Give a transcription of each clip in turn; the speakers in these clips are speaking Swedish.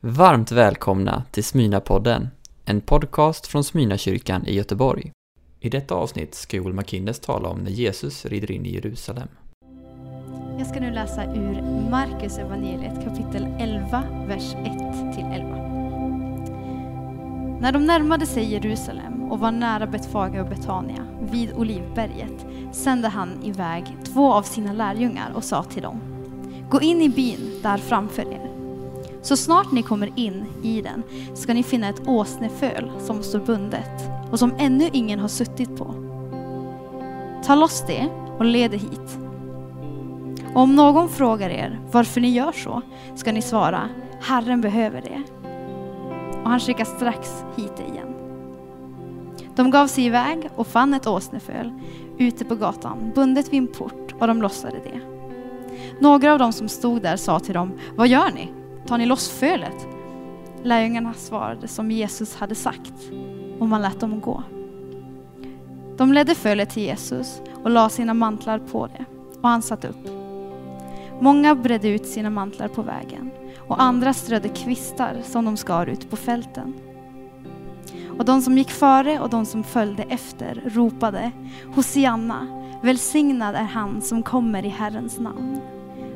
Varmt välkomna till Smyna-podden, en podcast från Smyna-kyrkan i Göteborg. I detta avsnitt ska Joel McKinnes tala om när Jesus rider in i Jerusalem. Jag ska nu läsa ur Markus evangeliet kapitel 11, vers 1-11. När de närmade sig Jerusalem och var nära Betfage och Betania, vid Olivberget, sände han iväg två av sina lärjungar och sa till dem, Gå in i byn där framför er. Så snart ni kommer in i den ska ni finna ett åsneföl som står bundet och som ännu ingen har suttit på. Ta loss det och led det hit. Och om någon frågar er varför ni gör så ska ni svara, Herren behöver det. Och han skickar strax hit det igen. De gav sig iväg och fann ett åsneföl ute på gatan, bundet vid en port, och de lossade det. Några av dem som stod där sa till dem, vad gör ni? Tar ni loss fölet? Lärjungarna svarade som Jesus hade sagt och man lät dem gå. De ledde fölet till Jesus och la sina mantlar på det och han satt upp. Många bredde ut sina mantlar på vägen och andra strödde kvistar som de skar ut på fälten. Och de som gick före och de som följde efter ropade Hosianna, välsignad är han som kommer i Herrens namn.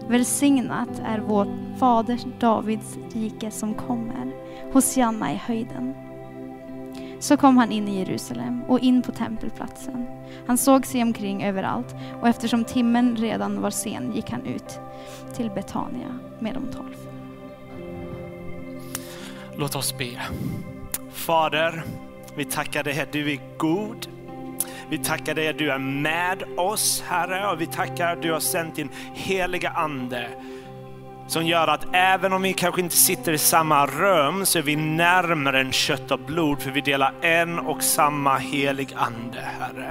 Välsignat är vår fader Davids rike som kommer. Hosianna i höjden. Så kom han in i Jerusalem och in på tempelplatsen. Han såg sig omkring överallt och eftersom timmen redan var sen gick han ut till Betania med de tolv. Låt oss be. Fader, vi tackar dig här. du är god. Vi tackar dig att du är med oss Herre och vi tackar att du har sänt din heliga Ande som gör att även om vi kanske inte sitter i samma rum så är vi närmare än kött och blod för vi delar en och samma helig Ande Herre.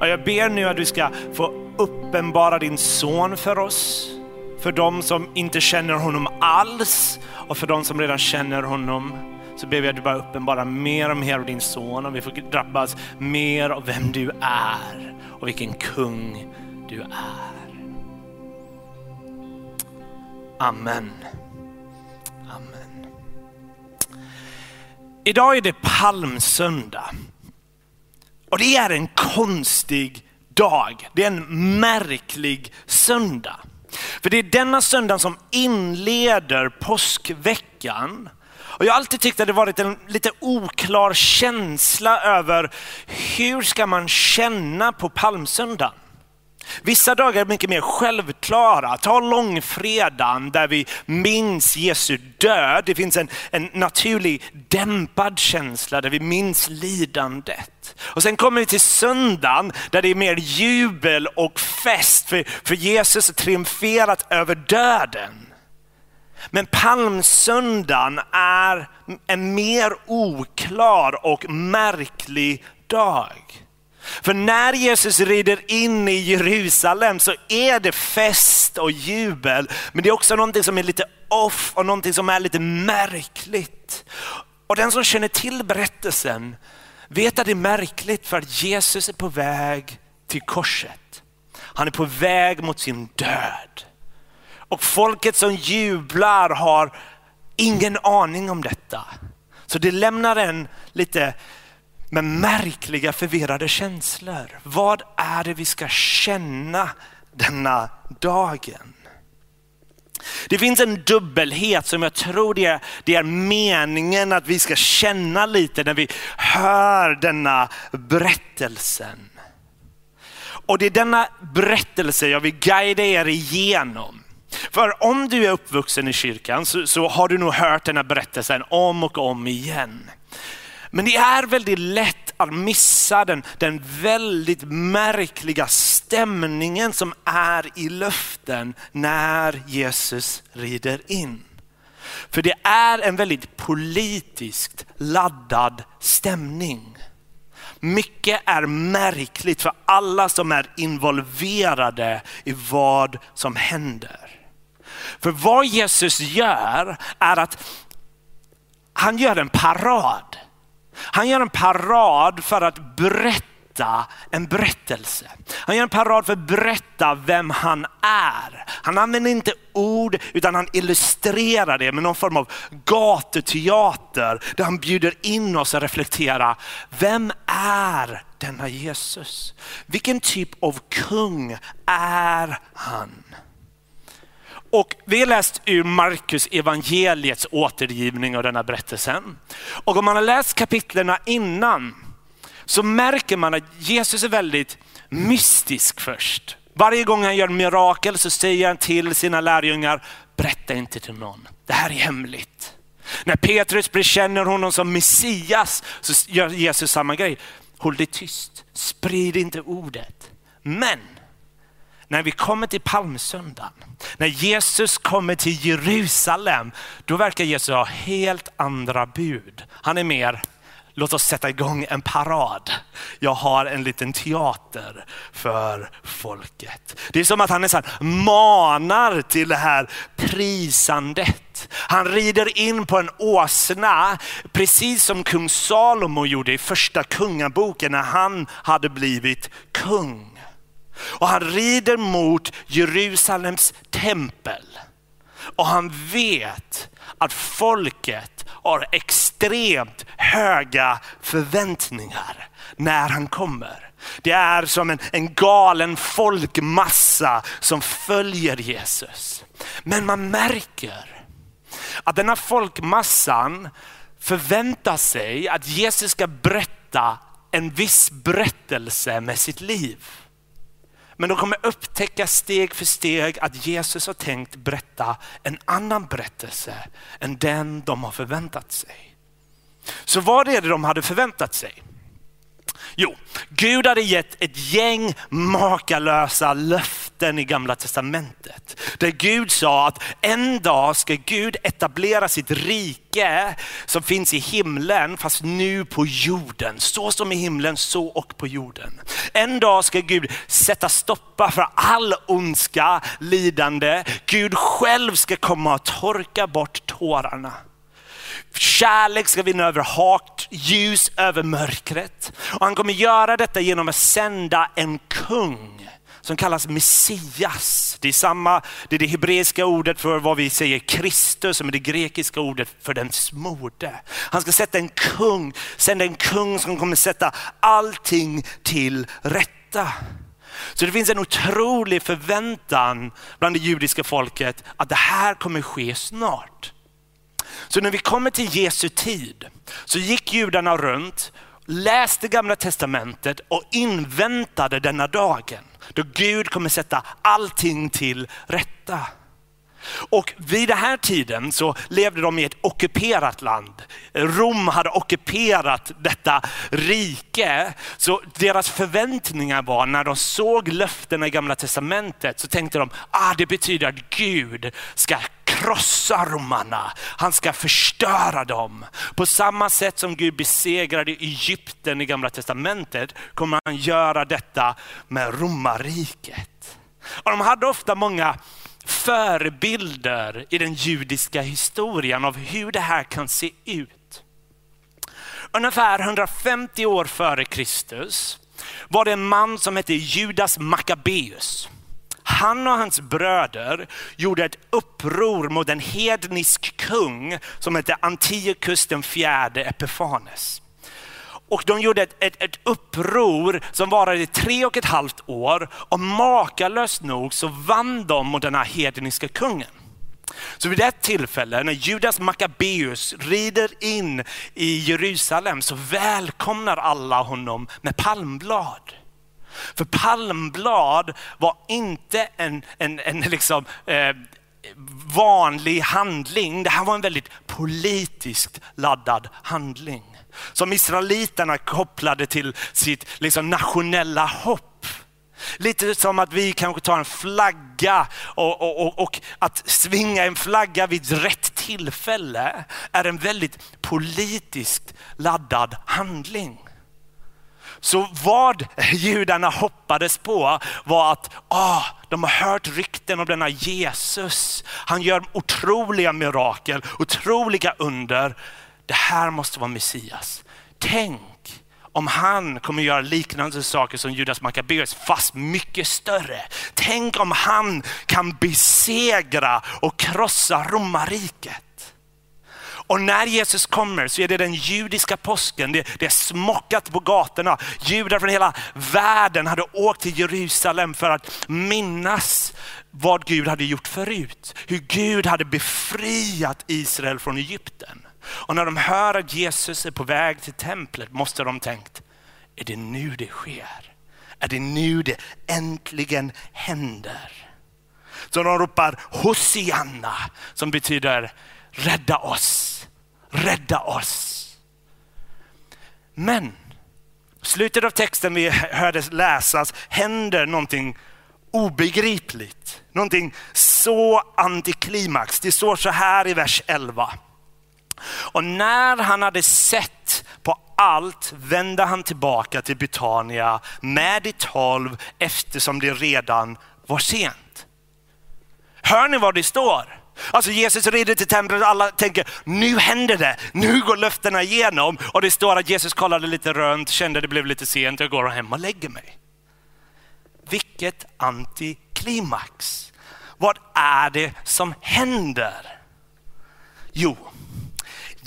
Och jag ber nu att du ska få uppenbara din son för oss, för de som inte känner honom alls och för de som redan känner honom så ber vi att du bara uppenbarar mer och mer av din son och vi får drabbas mer av vem du är och vilken kung du är. Amen. Amen. Idag är det palmsöndag. Och det är en konstig dag. Det är en märklig söndag. För det är denna söndag som inleder påskveckan och jag har alltid tyckt att det varit en lite oklar känsla över hur ska man känna på palmsöndagen? Vissa dagar är mycket mer självklara. Ta långfredagen där vi minns Jesu död. Det finns en, en naturlig dämpad känsla där vi minns lidandet. Och sen kommer vi till söndagen där det är mer jubel och fest för, för Jesus har triumferat över döden. Men palmsöndagen är en mer oklar och märklig dag. För när Jesus rider in i Jerusalem så är det fest och jubel, men det är också någonting som är lite off och någonting som är lite märkligt. Och den som känner till berättelsen vet att det är märkligt för att Jesus är på väg till korset. Han är på väg mot sin död. Och folket som jublar har ingen aning om detta. Så det lämnar en lite med märkliga förvirrade känslor. Vad är det vi ska känna denna dagen? Det finns en dubbelhet som jag tror det är, det är meningen att vi ska känna lite när vi hör denna berättelsen. Och det är denna berättelse jag vill guida er igenom. För om du är uppvuxen i kyrkan så, så har du nog hört den här berättelsen om och om igen. Men det är väldigt lätt att missa den, den väldigt märkliga stämningen som är i luften när Jesus rider in. För det är en väldigt politiskt laddad stämning. Mycket är märkligt för alla som är involverade i vad som händer. För vad Jesus gör är att han gör en parad. Han gör en parad för att berätta en berättelse. Han gör en parad för att berätta vem han är. Han använder inte ord utan han illustrerar det med någon form av gatuteater där han bjuder in oss att reflektera. Vem är denna Jesus? Vilken typ av kung är han? Och vi har läst ur Markus evangeliets återgivning av denna berättelsen. Och om man har läst kapitlerna innan så märker man att Jesus är väldigt mystisk först. Varje gång han gör mirakel så säger han till sina lärjungar, berätta inte till någon, det här är hemligt. När Petrus bekänner honom som Messias så gör Jesus samma grej. Håll dig tyst, sprid inte ordet. Men när vi kommer till palmsöndagen, när Jesus kommer till Jerusalem, då verkar Jesus ha helt andra bud. Han är mer, låt oss sätta igång en parad. Jag har en liten teater för folket. Det är som att han nästan manar till det här prisandet. Han rider in på en åsna, precis som kung Salomo gjorde i första kungaboken när han hade blivit kung. Och han rider mot Jerusalems tempel. Och han vet att folket har extremt höga förväntningar när han kommer. Det är som en, en galen folkmassa som följer Jesus. Men man märker att den här folkmassan förväntar sig att Jesus ska berätta en viss berättelse med sitt liv. Men de kommer upptäcka steg för steg att Jesus har tänkt berätta en annan berättelse än den de har förväntat sig. Så vad är det de hade förväntat sig? Jo, Gud hade gett ett gäng makalösa löften i gamla testamentet. Där Gud sa att en dag ska Gud etablera sitt rike som finns i himlen fast nu på jorden. Så som i himlen, så och på jorden. En dag ska Gud sätta stoppa för all ondska, lidande. Gud själv ska komma och torka bort tårarna. Kärlek ska vinna över hat, ljus över mörkret. Och han kommer göra detta genom att sända en kung som kallas Messias. Det är, samma, det är det hebreiska ordet för vad vi säger Kristus, som är det grekiska ordet för den smorde. Han ska sätta en kung, sända en kung som kommer sätta allting till rätta. Så det finns en otrolig förväntan bland det judiska folket att det här kommer ske snart. Så när vi kommer till Jesu tid så gick judarna runt, läste gamla testamentet och inväntade denna dagen då Gud kommer sätta allting till rätta. Och vid den här tiden så levde de i ett ockuperat land. Rom hade ockuperat detta rike. Så deras förväntningar var när de såg löftena i gamla testamentet så tänkte de, ah, det betyder att Gud ska krossa romarna. Han ska förstöra dem. På samma sätt som Gud besegrade Egypten i gamla testamentet kommer han göra detta med romarriket. Och de hade ofta många förebilder i den judiska historien av hur det här kan se ut. Ungefär 150 år före Kristus var det en man som hette Judas Maccabeus. Han och hans bröder gjorde ett uppror mot en hednisk kung som hette Antiochus den fjärde Epifanes. Och de gjorde ett, ett, ett, uppror som varade i tre och ett halvt år och makalöst nog så vann de mot den här hedniska kungen. Så vid ett tillfälle när Judas Maccabeus rider in i Jerusalem så välkomnar alla honom med palmblad. För palmblad var inte en, en, en liksom, eh, vanlig handling. Det här var en väldigt politiskt laddad handling. Som israeliterna kopplade till sitt liksom, nationella hopp. Lite som att vi kanske tar en flagga och, och, och, och, att svinga en flagga vid rätt tillfälle är en väldigt politiskt laddad handling. Så vad judarna hoppades på var att ah, de har hört rykten om denna Jesus. Han gör otroliga mirakel, otroliga under. Det här måste vara Messias. Tänk om han kommer göra liknande saker som Judas Maccabeus fast mycket större. Tänk om han kan besegra och krossa romarriket. Och när Jesus kommer så är det den judiska påsken. Det, det är smockat på gatorna. Judar från hela världen hade åkt till Jerusalem för att minnas vad Gud hade gjort förut. Hur Gud hade befriat Israel från Egypten. Och när de hör att Jesus är på väg till templet måste de tänkt, är det nu det sker? Är det nu det äntligen händer? Så de ropar Hosianna som betyder rädda oss, rädda oss. Men slutet av texten vi hörde läsas händer någonting obegripligt. Någonting så antiklimax. Det står så här i vers 11. Och när han hade sett på allt vände han tillbaka till Betania med de tolv eftersom det redan var sent. Hör ni vad det står? Alltså Jesus rider till templet och alla tänker, nu händer det, nu går löftena igenom. Och det står att Jesus kollade lite runt, kände det blev lite sent, jag går hem och lägger mig. Vilket antiklimax. Vad är det som händer? Jo,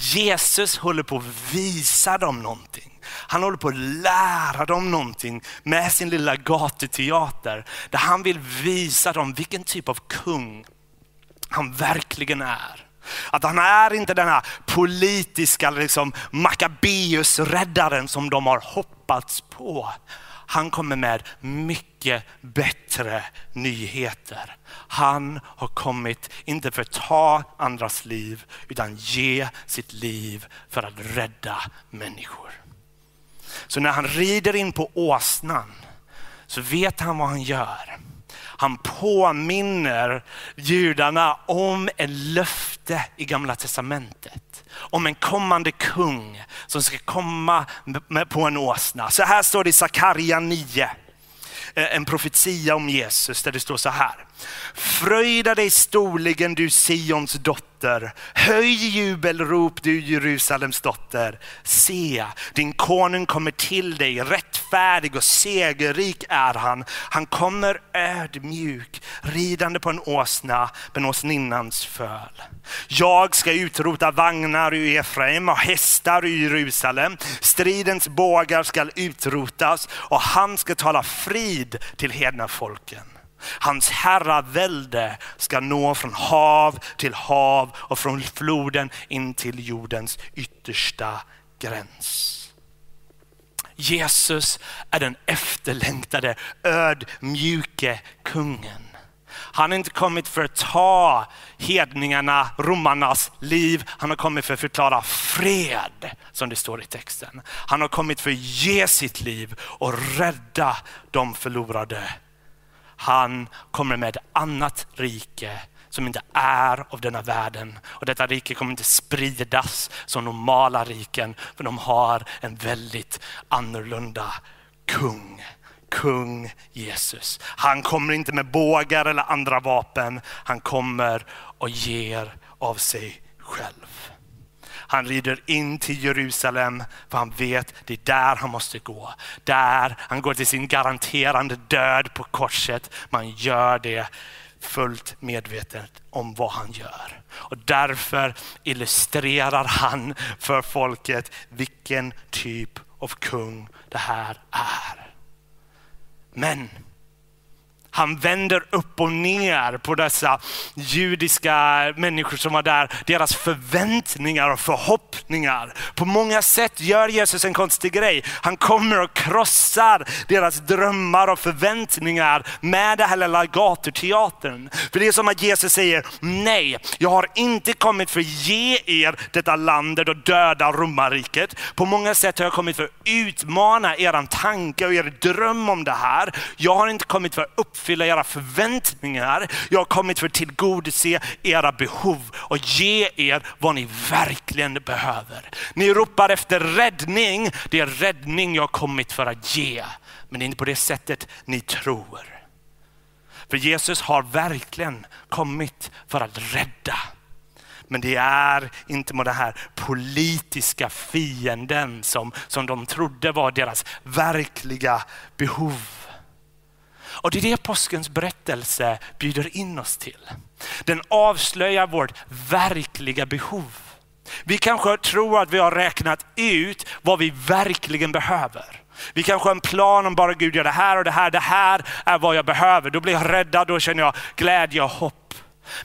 Jesus håller på att visa dem någonting. Han håller på att lära dem någonting med sin lilla gatuteater. Där han vill visa dem vilken typ av kung han verkligen är. Att han är inte den här politiska liksom, Maccabeus-räddaren som de har hoppats på. Han kommer med mycket bättre nyheter. Han har kommit, inte för att ta andras liv, utan ge sitt liv för att rädda människor. Så när han rider in på åsnan så vet han vad han gör. Han påminner judarna om en löfte i gamla testamentet. Om en kommande kung som ska komma på en åsna. Så här står det i Sakarja 9 Eh, en profetia om Jesus där det står så här. Fröjda dig storligen du Sions dotter. Höj jubelrop du Jerusalems dotter. Se, din konung kommer till dig, rättfärdig och segerrik är han. Han kommer ödmjuk, ridande på en åsna, men åsninnans föl. Jag ska utrota vagnar ur Efraim och hästar ur Jerusalem. Stridens bågar ska utrotas och han ska tala frid till hedna folken. Hans herravälde ska nå från hav till hav och från floden in till jordens yttersta gräns. Jesus är den efterlängtade ödmjuke kungen. Han har inte kommit för att ta hedningarna, romarnas liv. Han har kommit för att förklara fred, som det står i texten. Han har kommit för att ge sitt liv och rädda de förlorade han kommer med ett annat rike som inte är av denna världen. Och detta rike kommer inte spridas som normala riken, för de har en väldigt annorlunda kung. Kung Jesus. Han kommer inte med bågar eller andra vapen. Han kommer och ger av sig själv. Han rider in till Jerusalem för han vet det är där han måste gå. Där han går till sin garanterande död på korset. Man gör det fullt medvetet om vad han gör. Och därför illustrerar han för folket vilken typ av kung det här är. Men han vänder upp och ner på dessa judiska människor som var där, deras förväntningar och förhoppningar. På många sätt gör Jesus en konstig grej. Han kommer och krossar deras drömmar och förväntningar med det här lilla gatuteatern. För det är som att Jesus säger, nej, jag har inte kommit för att ge er detta landet och döda romarriket. På många sätt har jag kommit för att utmana er tanke och er dröm om det här. Jag har inte kommit för att uppfylla era förväntningar. Jag har kommit för att tillgodose era behov och ge er vad ni verkligen behöver. Ni ropar efter räddning. Det är räddning jag har kommit för att ge. Men det är inte på det sättet ni tror. För Jesus har verkligen kommit för att rädda. Men det är inte med den här politiska fienden som, som de trodde var deras verkliga behov. Och det är det påskens berättelse bjuder in oss till. Den avslöjar vårt verkliga behov. Vi kanske tror att vi har räknat ut vad vi verkligen behöver. Vi kanske har en plan om bara Gud gör det här och det här, det här är vad jag behöver. Då blir jag räddad, då känner jag glädje och hopp.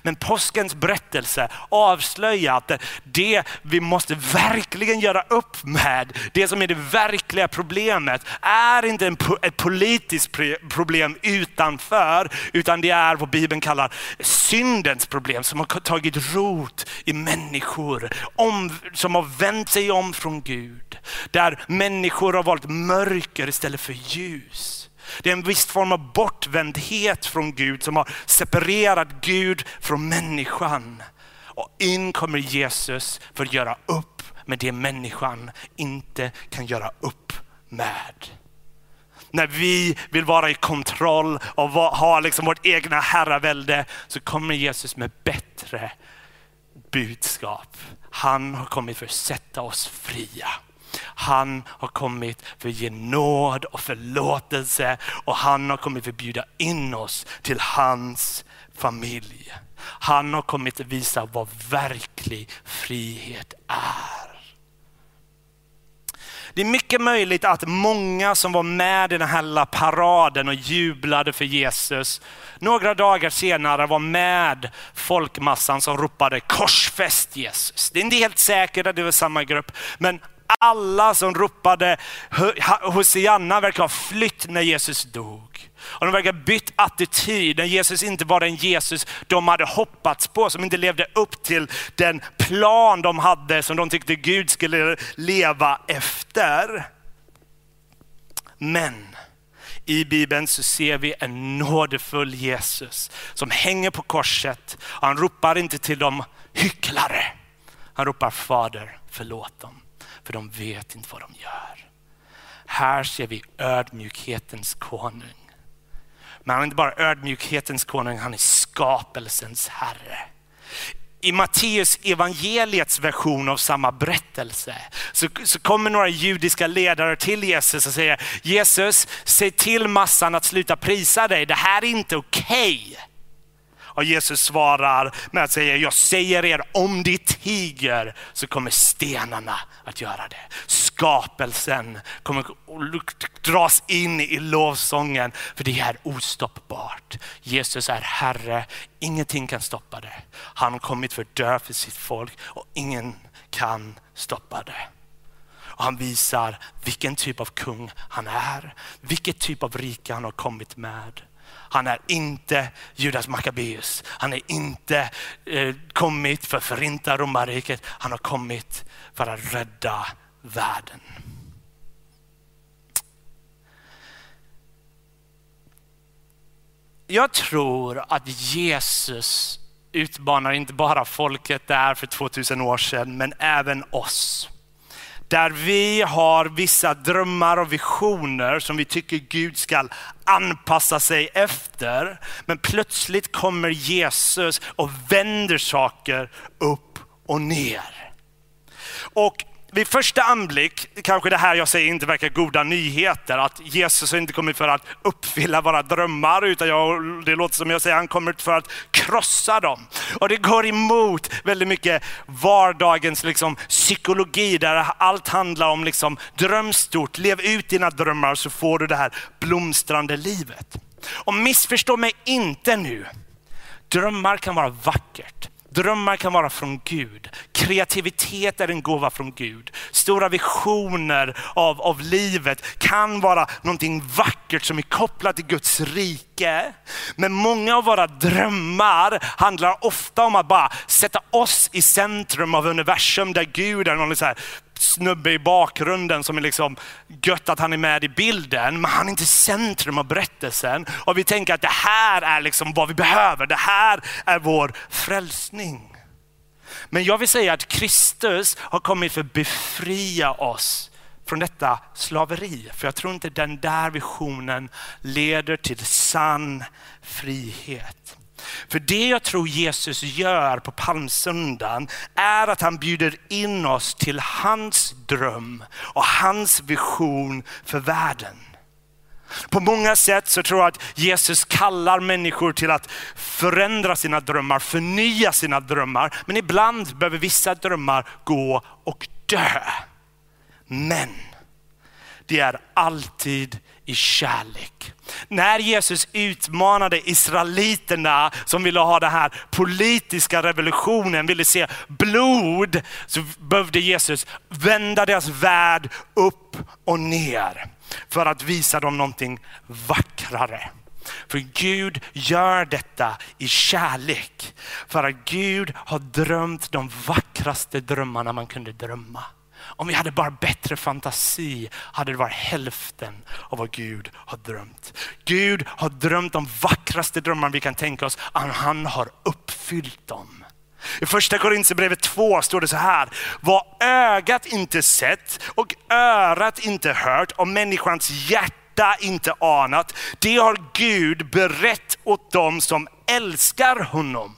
Men påskens berättelse avslöjar att det vi måste verkligen göra upp med, det som är det verkliga problemet, är inte ett politiskt problem utanför, utan det är vad Bibeln kallar syndens problem som har tagit rot i människor, som har vänt sig om från Gud. Där människor har valt mörker istället för ljus. Det är en viss form av bortvändhet från Gud som har separerat Gud från människan. Och in kommer Jesus för att göra upp med det människan inte kan göra upp med. När vi vill vara i kontroll och ha liksom vårt egna herravälde så kommer Jesus med bättre budskap. Han har kommit för att sätta oss fria. Han har kommit för att ge nåd och förlåtelse och han har kommit för att bjuda in oss till hans familj. Han har kommit att visa vad verklig frihet är. Det är mycket möjligt att många som var med i den här lilla paraden och jublade för Jesus, några dagar senare var med folkmassan som ropade korsfäst Jesus. Det är inte helt säkert att det var samma grupp, men alla som ropade Hosianna verkar ha flytt när Jesus dog. Och de verkar ha bytt attityd när Jesus inte var den Jesus de hade hoppats på, som inte levde upp till den plan de hade som de tyckte Gud skulle leva efter. Men i Bibeln så ser vi en nådefull Jesus som hänger på korset. Han ropar inte till de hycklare. Han ropar Fader, förlåt dem för de vet inte vad de gör. Här ser vi ödmjukhetens konung. Men han är inte bara ödmjukhetens konung, han är skapelsens herre. I Matteus evangeliets version av samma berättelse så, så kommer några judiska ledare till Jesus och säger Jesus, säg till massan att sluta prisa dig, det här är inte okej. Okay. Och Jesus svarar med att säga, jag säger er om de tiger så kommer stenarna att göra det. Skapelsen kommer dras in i lovsången för det är ostoppbart. Jesus är Herre, ingenting kan stoppa det. Han har kommit för att dö för sitt folk och ingen kan stoppa det. Och han visar vilken typ av kung han är, vilket typ av rike han har kommit med. Han är inte Judas Maccabeus. Han är inte eh, kommit för att förinta romarriket. Han har kommit för att rädda världen. Jag tror att Jesus utmanar inte bara folket där för 2000 år sedan, men även oss. Där vi har vissa drömmar och visioner som vi tycker Gud ska anpassa sig efter. Men plötsligt kommer Jesus och vänder saker upp och ner. Och vid första anblick kanske det här jag säger inte verkar goda nyheter. Att Jesus inte kommit för att uppfylla våra drömmar, utan jag, det låter som jag säger, han kommer för att krossa dem. Och det går emot väldigt mycket vardagens liksom, psykologi, där allt handlar om liksom, dröm stort, lev ut dina drömmar så får du det här blomstrande livet. Och missförstå mig inte nu. Drömmar kan vara vackert. Drömmar kan vara från Gud. Kreativitet är en gåva från Gud. Stora visioner av, av livet kan vara någonting vackert som är kopplat till Guds rike. Men många av våra drömmar handlar ofta om att bara sätta oss i centrum av universum där Gud är någon så här snubbe i bakgrunden som är liksom gött att han är med i bilden, men han är inte centrum av berättelsen. Och vi tänker att det här är liksom vad vi behöver, det här är vår frälsning. Men jag vill säga att Kristus har kommit för att befria oss från detta slaveri. För jag tror inte den där visionen leder till sann frihet. För det jag tror Jesus gör på palmsöndagen är att han bjuder in oss till hans dröm och hans vision för världen. På många sätt så tror jag att Jesus kallar människor till att förändra sina drömmar, förnya sina drömmar. Men ibland behöver vissa drömmar gå och dö. Men det är alltid i kärlek. När Jesus utmanade israeliterna som ville ha den här politiska revolutionen, ville se blod, så behövde Jesus vända deras värld upp och ner för att visa dem någonting vackrare. För Gud gör detta i kärlek. För att Gud har drömt de vackraste drömmarna man kunde drömma. Om vi hade bara bättre fantasi hade det varit hälften av vad Gud har drömt. Gud har drömt de vackraste drömmar vi kan tänka oss. Han har uppfyllt dem. I första Korintierbrevet 2 står det så här. Vad ögat inte sett och örat inte hört och människans hjärta inte anat. Det har Gud berett åt dem som älskar honom.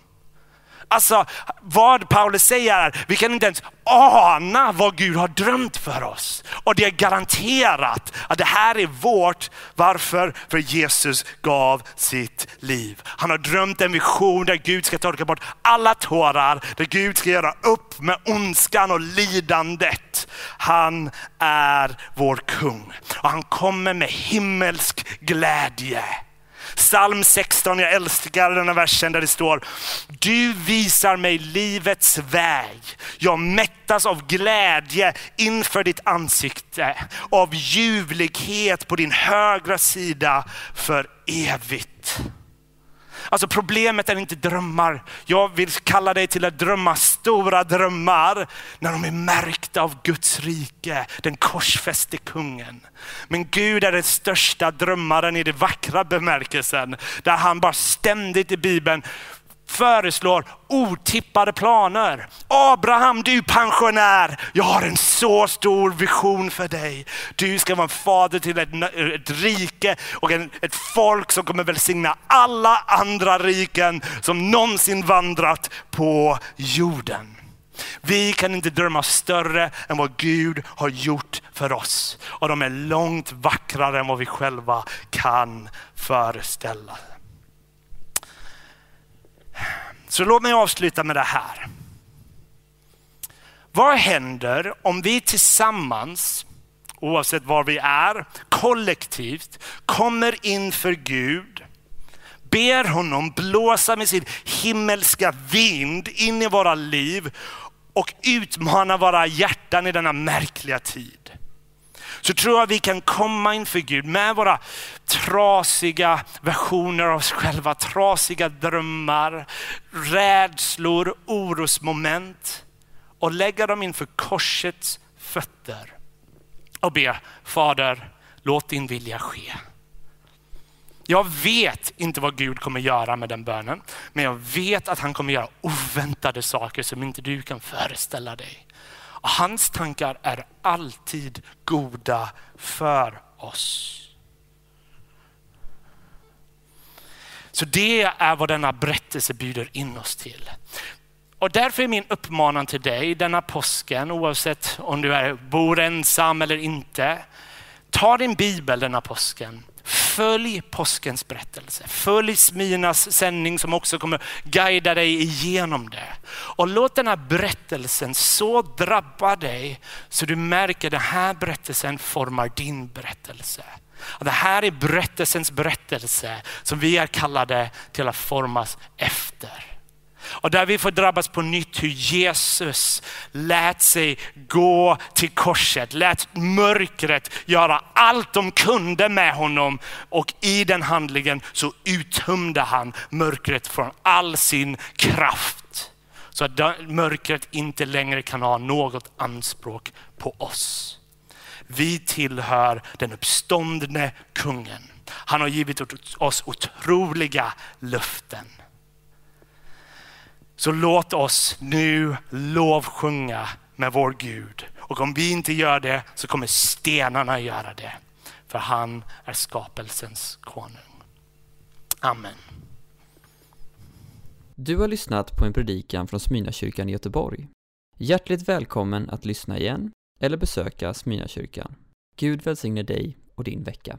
Alltså vad Paulus säger är, vi kan inte ens ana vad Gud har drömt för oss. Och det är garanterat att det här är vårt. Varför? För Jesus gav sitt liv. Han har drömt en vision där Gud ska torka bort alla tårar, där Gud ska göra upp med ondskan och lidandet. Han är vår kung och han kommer med himmelsk glädje. Psalm 16, jag älskar den här versen där det står, du visar mig livets väg. Jag mättas av glädje inför ditt ansikte, av ljuvlighet på din högra sida för evigt. Alltså problemet är inte drömmar. Jag vill kalla dig till att drömma stora drömmar när de är märkta av Guds rike, den korsfäste kungen. Men Gud är den största drömmaren i den vackra bemärkelsen, där han bara ständigt i Bibeln föreslår otippade planer. Abraham, du pensionär, jag har en så stor vision för dig. Du ska vara en fader till ett, ett rike och en, ett folk som kommer välsigna alla andra riken som någonsin vandrat på jorden. Vi kan inte drömma större än vad Gud har gjort för oss. Och de är långt vackrare än vad vi själva kan föreställa. Så låt mig avsluta med det här. Vad händer om vi tillsammans, oavsett var vi är, kollektivt kommer inför Gud, ber honom blåsa med sin himmelska vind in i våra liv och utmana våra hjärtan i denna märkliga tid så tror jag vi kan komma inför Gud med våra trasiga versioner av oss själva, trasiga drömmar, rädslor, orosmoment och lägga dem inför korsets fötter och be Fader, låt din vilja ske. Jag vet inte vad Gud kommer göra med den bönen, men jag vet att han kommer göra oväntade saker som inte du kan föreställa dig. Och hans tankar är alltid goda för oss. Så det är vad denna berättelse bjuder in oss till. Och därför är min uppmaning till dig denna påsken, oavsett om du är, bor ensam eller inte. Ta din bibel denna påsken Följ påskens berättelse. Följ Sminas sändning som också kommer guida dig igenom det. Och låt den här berättelsen så drabba dig så du märker att den här berättelsen formar din berättelse. Och det här är berättelsens berättelse som vi är kallade till att formas efter. Och där vi får drabbas på nytt hur Jesus lät sig gå till korset, lät mörkret göra allt de kunde med honom och i den handlingen så uttömde han mörkret från all sin kraft. Så att mörkret inte längre kan ha något anspråk på oss. Vi tillhör den uppståndne kungen. Han har givit oss otroliga löften. Så låt oss nu lovsjunga med vår Gud. Och om vi inte gör det så kommer stenarna göra det. För han är skapelsens konung. Amen. Du har lyssnat på en predikan från Smyrnakyrkan i Göteborg. Hjärtligt välkommen att lyssna igen eller besöka Smyrnakyrkan. Gud välsigne dig och din vecka.